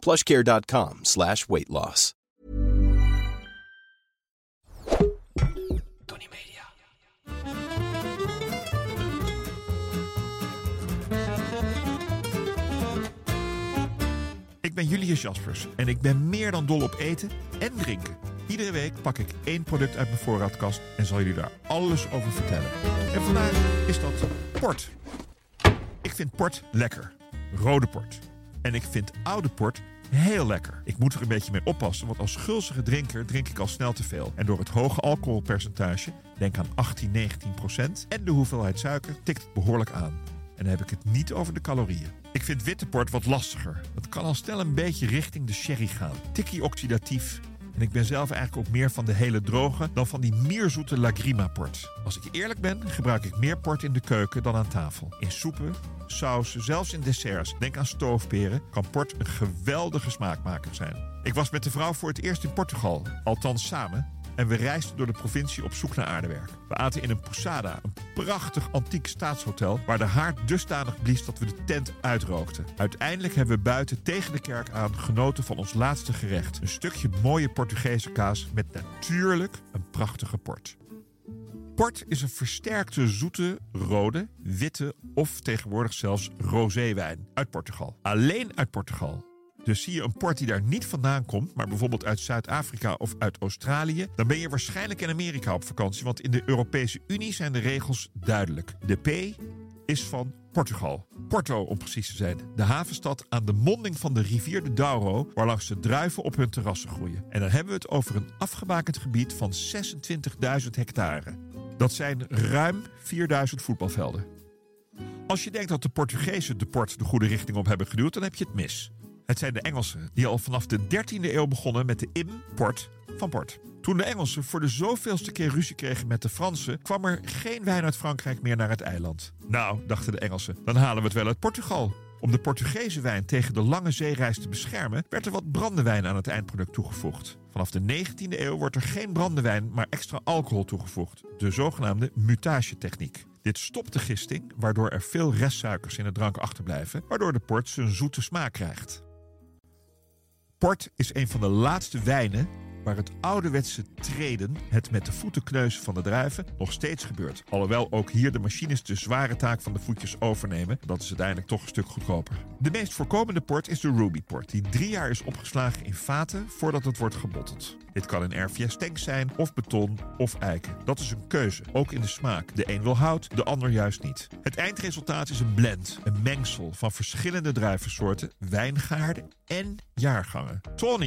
plushcare.com slash weight loss. Tony Media. Ik ben Julius Jaspers en ik ben meer dan dol op eten en drinken. Iedere week pak ik één product uit mijn voorraadkast en zal jullie daar alles over vertellen. En vandaag is dat port. Ik vind port lekker. Rode port. En ik vind oude port heel lekker. Ik moet er een beetje mee oppassen, want als gulzige drinker drink ik al snel te veel. En door het hoge alcoholpercentage, denk aan 18, 19 procent, en de hoeveelheid suiker, tikt het behoorlijk aan. En dan heb ik het niet over de calorieën. Ik vind witte port wat lastiger. Dat kan al snel een beetje richting de sherry gaan. Tikkie oxidatief. En ik ben zelf eigenlijk ook meer van de hele droge dan van die mierzoete Lagrima port. Als ik eerlijk ben, gebruik ik meer port in de keuken dan aan tafel. In soepen, sausen, zelfs in desserts. Denk aan stoofperen, kan port een geweldige smaakmaker zijn. Ik was met de vrouw voor het eerst in Portugal, althans samen. En we reisden door de provincie op zoek naar aardewerk. We aten in een Posada, een prachtig antiek staatshotel... waar de haard dusdanig blies dat we de tent uitrookten. Uiteindelijk hebben we buiten tegen de kerk aan genoten van ons laatste gerecht. Een stukje mooie Portugese kaas met natuurlijk een prachtige port. Port is een versterkte zoete, rode, witte of tegenwoordig zelfs roséwijn uit Portugal. Alleen uit Portugal. Dus zie je een port die daar niet vandaan komt, maar bijvoorbeeld uit Zuid-Afrika of uit Australië, dan ben je waarschijnlijk in Amerika op vakantie, want in de Europese Unie zijn de regels duidelijk. De P is van Portugal. Porto om precies te zijn. De havenstad aan de monding van de rivier de Douro, waarlangs de druiven op hun terrassen groeien. En dan hebben we het over een afgebakend gebied van 26.000 hectare. Dat zijn ruim 4000 voetbalvelden. Als je denkt dat de Portugezen de port de goede richting op hebben geduwd, dan heb je het mis. Het zijn de Engelsen die al vanaf de 13e eeuw begonnen met de import van port. Toen de Engelsen voor de zoveelste keer ruzie kregen met de Fransen, kwam er geen wijn uit Frankrijk meer naar het eiland. Nou, dachten de Engelsen, dan halen we het wel uit Portugal. Om de Portugese wijn tegen de lange zeereis te beschermen, werd er wat brandewijn aan het eindproduct toegevoegd. Vanaf de 19e eeuw wordt er geen brandewijn, maar extra alcohol toegevoegd. De zogenaamde mutagetechniek. Dit stopt de gisting, waardoor er veel restsuikers in de drank achterblijven, waardoor de port zijn zoete smaak krijgt. Port is een van de laatste wijnen waar het ouderwetse treden, het met de voeten kneuzen van de druiven, nog steeds gebeurt. Alhoewel ook hier de machines de zware taak van de voetjes overnemen. Dat is uiteindelijk toch een stuk goedkoper. De meest voorkomende port is de Ruby Port, die drie jaar is opgeslagen in vaten voordat het wordt gebotteld. Dit kan een RVS tank zijn, of beton, of eiken. Dat is een keuze, ook in de smaak. De een wil hout, de ander juist niet. Het eindresultaat is een blend, een mengsel van verschillende druivensoorten, wijngaarden en jaargangen.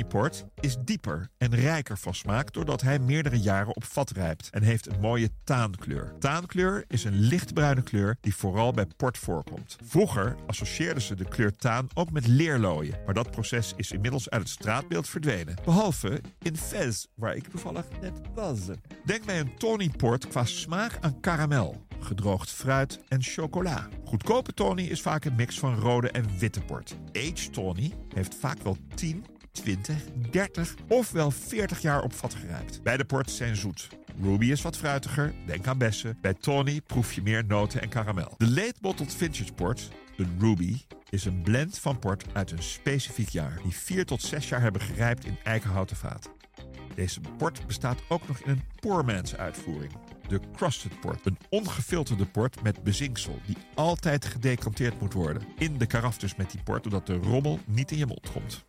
Port is dieper en rijker van smaak doordat hij meerdere jaren op vat rijpt en heeft een mooie taankleur. Taankleur is een lichtbruine kleur die vooral bij port voorkomt. Vroeger associeerden ze de kleur taan ook met leerlooien, maar dat proces is inmiddels uit het straatbeeld verdwenen. Behalve in Fez, waar ik toevallig net was. Denk bij een Tawny Port qua smaak aan karamel gedroogd fruit en chocola. Goedkope tawny is vaak een mix van rode en witte port. Aged tawny heeft vaak wel 10, 20, 30 of wel 40 jaar op vat gerijpt. Beide ports zijn zoet. Ruby is wat fruitiger, denk aan bessen. Bij tawny proef je meer noten en karamel. De late bottled vintage port, een Ruby, is een blend van port uit een specifiek jaar... die 4 tot 6 jaar hebben gerijpt in eikenhouten vaat. Deze port bestaat ook nog in een poormans uitvoering. De Crusted Port. Een ongefilterde port met bezinksel die altijd gedecanteerd moet worden. In de karaf dus met die port, zodat de rommel niet in je mond komt.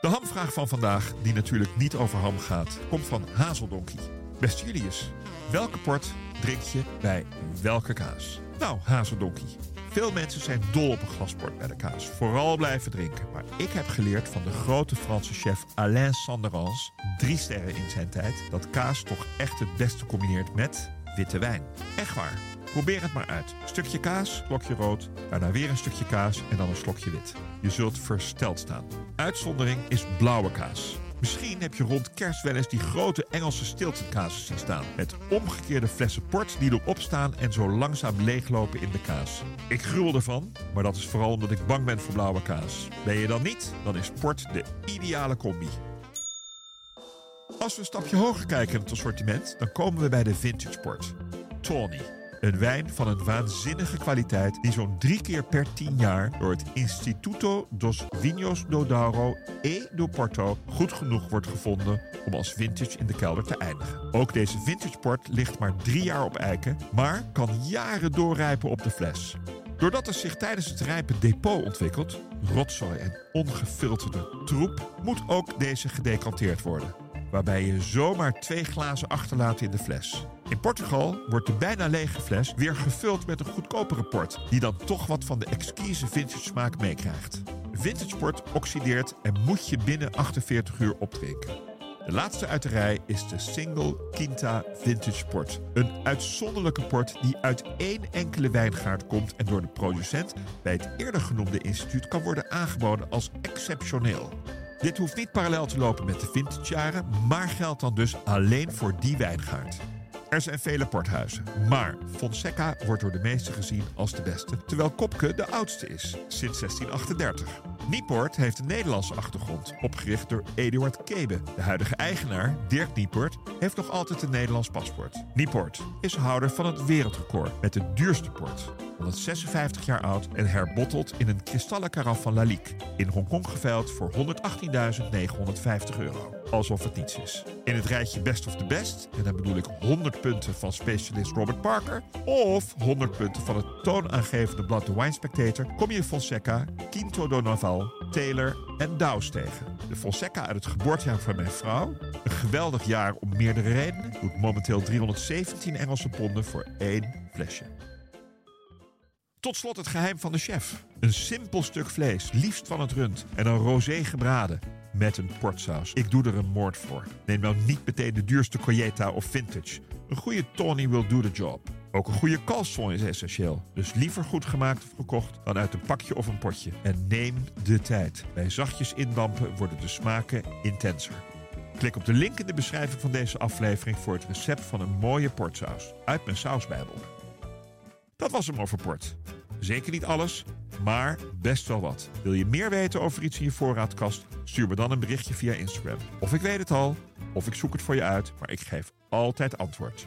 De hamvraag van vandaag, die natuurlijk niet over ham gaat, komt van Hazeldonkie. Beste Julius, welke port drink je bij welke kaas? Nou, Hazeldonkie. Veel mensen zijn dol op een de kaas. Vooral blijven drinken. Maar ik heb geleerd van de grote Franse chef Alain Sanderans, drie sterren in zijn tijd, dat kaas toch echt het beste combineert met witte wijn. Echt waar. Probeer het maar uit. Stukje kaas, slokje rood, daarna weer een stukje kaas en dan een slokje wit. Je zult versteld staan. Uitzondering is blauwe kaas. Misschien heb je rond kerst wel eens die grote Engelse stiltonkaas zien staan. Met omgekeerde flessen port die erop staan en zo langzaam leeglopen in de kaas. Ik gruwel ervan, maar dat is vooral omdat ik bang ben voor blauwe kaas. Ben je dan niet, dan is port de ideale combi. Als we een stapje hoger kijken in het assortiment, dan komen we bij de vintage port. Tawny. Een wijn van een waanzinnige kwaliteit die zo'n drie keer per tien jaar door het Instituto dos Vinhos do Douro e do Porto goed genoeg wordt gevonden om als vintage in de kelder te eindigen. Ook deze vintage port ligt maar drie jaar op eiken, maar kan jaren doorrijpen op de fles. Doordat er zich tijdens het rijpen depot ontwikkelt, rotzooi en ongefilterde troep, moet ook deze gedecanteerd worden. Waarbij je zomaar twee glazen achterlaat in de fles. In Portugal wordt de bijna lege fles weer gevuld met een goedkopere port, die dan toch wat van de exquise vintage smaak meekrijgt. Vintage port oxideert en moet je binnen 48 uur opdrinken. De laatste uit de rij is de Single Quinta Vintage Port. Een uitzonderlijke port die uit één enkele wijngaard komt en door de producent bij het eerder genoemde instituut kan worden aangeboden als exceptioneel. Dit hoeft niet parallel te lopen met de vintage-jaren, maar geldt dan dus alleen voor die wijngaard. Er zijn vele porthuizen, maar Fonseca wordt door de meesten gezien als de beste, terwijl Kopke de oudste is, sinds 1638. Nieport heeft een Nederlandse achtergrond, opgericht door Eduard Kebe. De huidige eigenaar, Dirk Nieport, heeft nog altijd een Nederlands paspoort. Nieport is houder van het wereldrecord met de duurste port. 156 jaar oud en herbotteld in een kristallen karaf van Lalique. In Hongkong geveild voor 118.950 euro. Alsof het niets is. In het rijtje Best of the Best, en dan bedoel ik 100 punten van specialist Robert Parker, of 100 punten van het toonaangevende blad The Wine Spectator, kom je Fonseca, Quinto do Taylor en Douws tegen. De Fonseca uit het geboortejaar van mijn vrouw, een geweldig jaar om meerdere redenen, doet momenteel 317 Engelse ponden voor één flesje. Tot slot het geheim van de chef. Een simpel stuk vlees, liefst van het rund, en een rosé gebraden met een portsaus. Ik doe er een moord voor. Neem nou niet meteen de duurste Colletta of Vintage. Een goede Tawny will do the job. Ook een goede calzone is essentieel. Dus liever goed gemaakt of gekocht dan uit een pakje of een potje. En neem de tijd. Bij zachtjes indampen worden de smaken intenser. Klik op de link in de beschrijving van deze aflevering voor het recept van een mooie portsaus uit mijn sausbijbel. Dat was hem over port. Zeker niet alles, maar best wel wat. Wil je meer weten over iets in je voorraadkast? Stuur me dan een berichtje via Instagram. Of ik weet het al, of ik zoek het voor je uit, maar ik geef altijd antwoord.